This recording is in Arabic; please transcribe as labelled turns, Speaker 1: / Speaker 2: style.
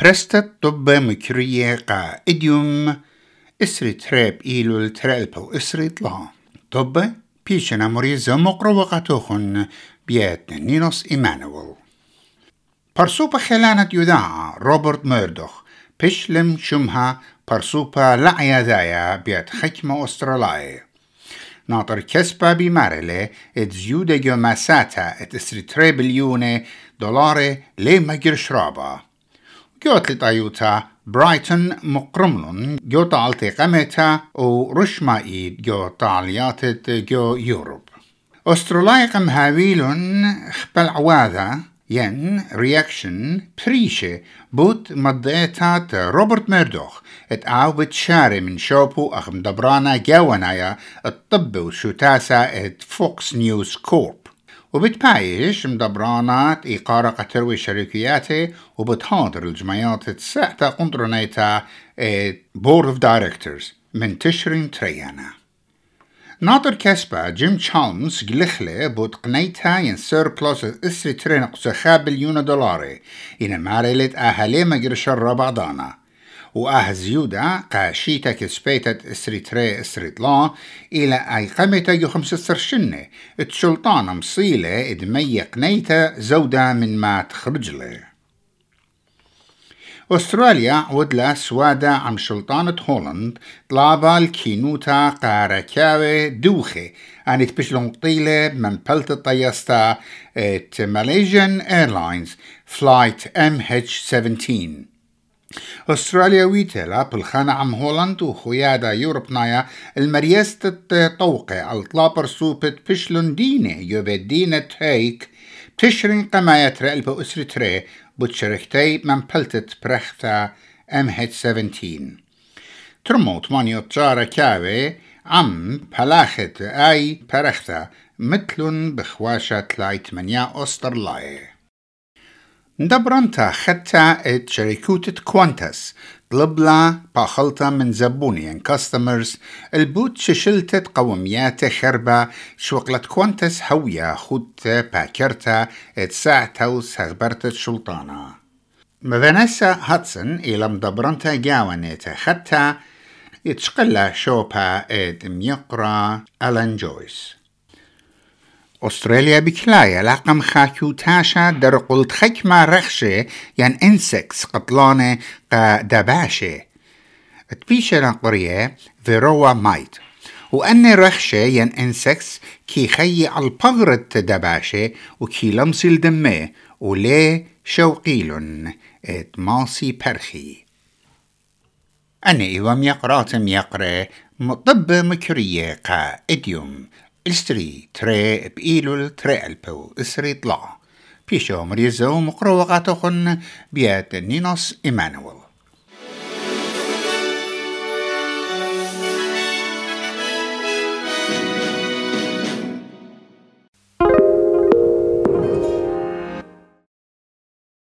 Speaker 1: برستت طب مكرية قا إديوم إسري تريب إيلو الترالبو إسري طلا طب بيشنا مريزة مقرو وقتوخن بيات نينوس إيمانويل برسوبة خلانة يذاع روبرت ميردوخ بشلم شمها برسوبة لعيا ذايا بيات حكمة أسترالية ناطر كسبة بمارلة ات زيودة جو مساتا ات اسري تري بليونة دولار لي مجر شرابا جوت لطايوتا برايتون مقرملون جو تعلتي قمتا و رشما ايد جو تعليات جو يوروب. أستراليا قم هاويلون خبل عواذا ين رياكشن بريشة بوت مضيتات روبرت ميردوخ ات أو بتشاري من شوبو أخم دبرانا جاونايا الطب وشوتاسا ات فوكس نيوز كورب. وبتبايش مدبرانات إيقارة قتروي شركياته وبتحاضر الجمعيات الساعة قنطرونيتا بورد اوف دايركتورز من تشرين تريانا. ناطر كسبة جيم تشالمز قلخلة بود قنيتها ين سيربلوس إسري ترينق سخاب بليون دولاري. إن مارلت أهلي مجرشر ربعضانا وآه زيودا قاشيتا كسبيتت اسري تري اسري طلا إلى أي قمتا يو خمسة سرشنة اتشلطانة مصيلة ادمي قنيتا زودا من ما تخرج له. أستراليا ودلا سوادا عم شلطانة هولند طلابا الكينوتا قاركاوي دوخي أن تبشلون طيلة من بلت الطياستا ات ماليزيان إيرلاينز فلايت MH17 أستراليا ويتلا عم هولند وخيادة يوروب نايا المريست الطوقة الطلابر سوبت بشلون دينة يوبدينة هيك تشرين قماية رأل بأسر تري بوتشركتي من بلتت برختا MH17 ترموت مانيو تجارة كاوي عم بلاخت أي برختا مثلن بخواشة لايت منيا أسترلاي. ندبرنتا خدتا ات شركوتة كوانتس طلبلا باخلتا من زبوني كاستمرز البوت ششلتت قوميات خربة شوقلت كوانتس هويا خدت باكرتا ات ساعتا وسغبرت الشلطانة مفانيسا هاتسون إلى مدبرنتا جاوانيتا خدتا يتشقلا شوبا اد ميقرا ألان جويس أستراليا بكلاية لقم خاكو تاشا در قلت خكما رخشة ين انسكس قطلانة قا دباشة تبيشة قرية فيروا مايت وأن رخشة ين انسكس كي خي البغرة دباشة وكي لمس الدمة ولي شوقيلن ات ماسي برخي أنا إيوام يقراتم يقرأ مطب مكرية قا إديوم الستري تري بإيلول تري ألبو إسري طلع. بيشو مريزو مقروقاتو خن بيات نينوس إيمانويل.